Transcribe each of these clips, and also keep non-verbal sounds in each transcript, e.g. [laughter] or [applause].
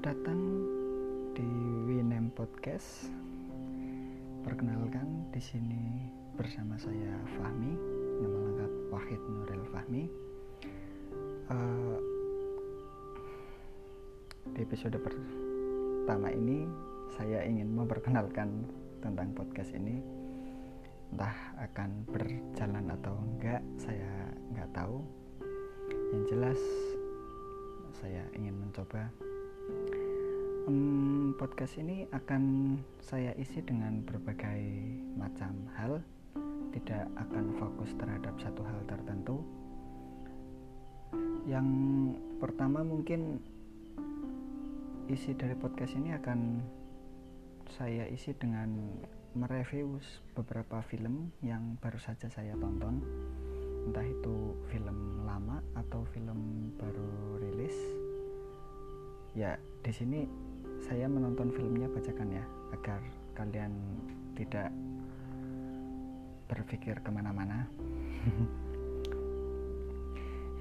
Datang di Winem Podcast. Perkenalkan di sini bersama saya Fahmi, nama lengkap Wahid Nuril Fahmi. Uh, di episode pertama ini saya ingin memperkenalkan tentang podcast ini. Entah akan berjalan atau enggak, saya nggak tahu. Yang jelas saya ingin mencoba um, podcast ini akan saya isi dengan berbagai macam hal. Tidak akan fokus terhadap satu hal tertentu. Yang pertama mungkin isi dari podcast ini akan saya isi dengan mereview beberapa film yang baru saja saya tonton. Entah itu film lama atau film baru rilis. Ya di sini saya menonton filmnya bacakan ya agar kalian tidak berpikir ke mana-mana. [laughs]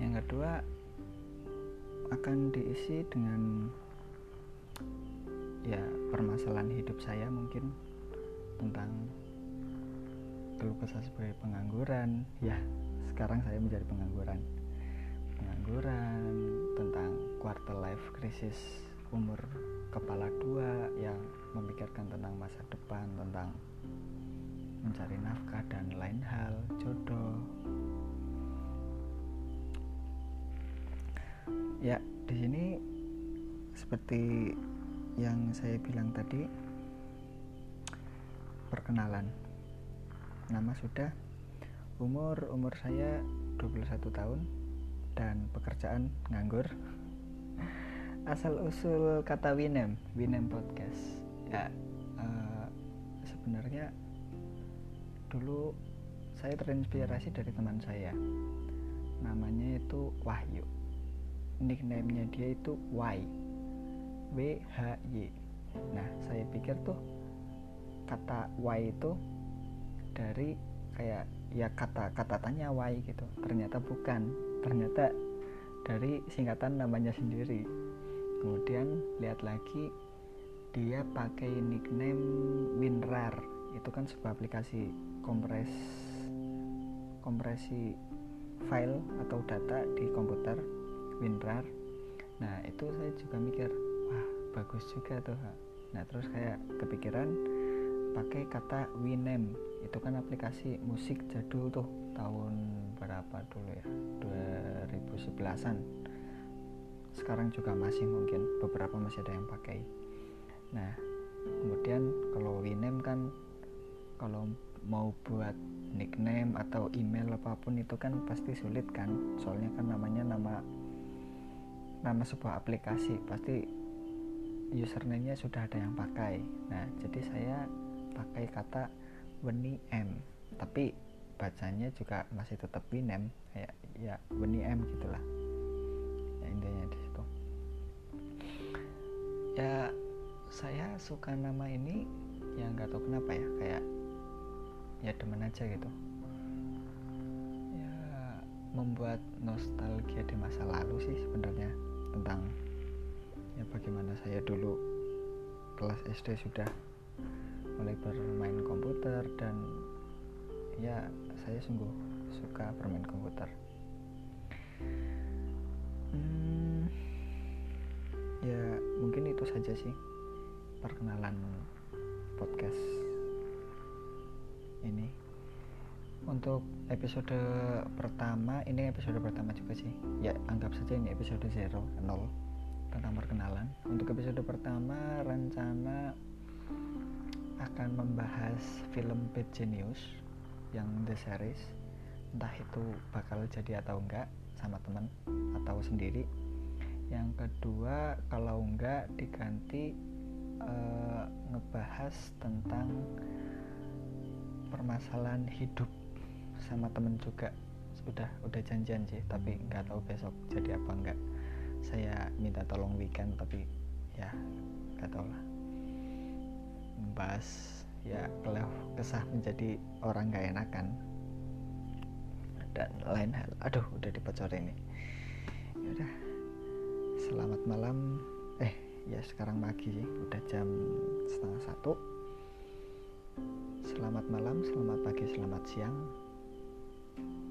Yang kedua akan diisi dengan ya permasalahan hidup saya mungkin tentang keluh kesah sebagai pengangguran. Ya sekarang saya menjadi pengangguran. Pengangguran tentang quarter life crisis umur kepala dua yang memikirkan tentang masa depan tentang mencari nafkah dan lain hal jodoh. Ya di sini seperti yang saya bilang tadi perkenalan. Nama sudah umur umur saya 21 tahun dan pekerjaan nganggur asal usul kata Winem Winem podcast. Ya uh, sebenarnya dulu saya terinspirasi dari teman saya. Namanya itu Wahyu. Nicknamenya dia itu Y W H Y. Nah saya pikir tuh kata Y itu dari kayak ya kata kata tanya why gitu. Ternyata bukan. Ternyata dari singkatan namanya sendiri kemudian lihat lagi dia pakai nickname WinRAR. Itu kan sebuah aplikasi kompres kompresi file atau data di komputer WinRAR. Nah itu saya juga mikir wah bagus juga tuh nah terus kayak kepikiran pakai kata Winem. Itu kan aplikasi musik jadul tuh tahun berapa dulu ya? 2011an sekarang juga masih mungkin beberapa masih ada yang pakai. Nah kemudian kalau Winem kan kalau mau buat nickname atau email apa pun itu kan pasti sulit kan? Soalnya kan namanya nama nama sebuah aplikasi pasti username-nya sudah ada yang pakai. Nah jadi saya pakai kata Weni M tapi bacanya juga masih tetap Winem kayak ya Weni M gitulah ya saya suka nama ini ya nggak tahu kenapa ya kayak ya demen aja gitu. Ya membuat nostalgia di masa lalu sih sebenarnya tentang ya bagaimana saya dulu kelas SD sudah mulai bermain komputer dan ya saya sungguh suka bermain komputer. Hmm, saja sih perkenalan podcast ini. Untuk episode pertama ini episode pertama juga sih. Ya anggap saja ini episode 0 0 tentang perkenalan. Untuk episode pertama rencana akan membahas film Bad Genius yang The Series. Entah itu bakal jadi atau enggak sama teman atau sendiri yang kedua kalau enggak diganti uh, ngebahas tentang permasalahan hidup sama temen juga. Udah udah janjian sih tapi nggak tahu besok jadi apa enggak. Saya minta tolong weekend tapi ya nggak tahu lah. Membahas ya kalau kesah menjadi orang gak enakan. Dan lain hal. Aduh udah dipecor ini ya udah selamat malam. Eh ya sekarang pagi udah jam setengah satu. Selamat malam selamat pagi selamat siang.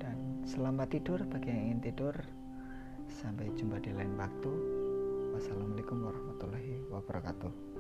Dan selamat tidur bagi yang ingin tidur. Sampai jumpa di lain waktu. Wassalamualaikum warahmatullahi wabarakatuh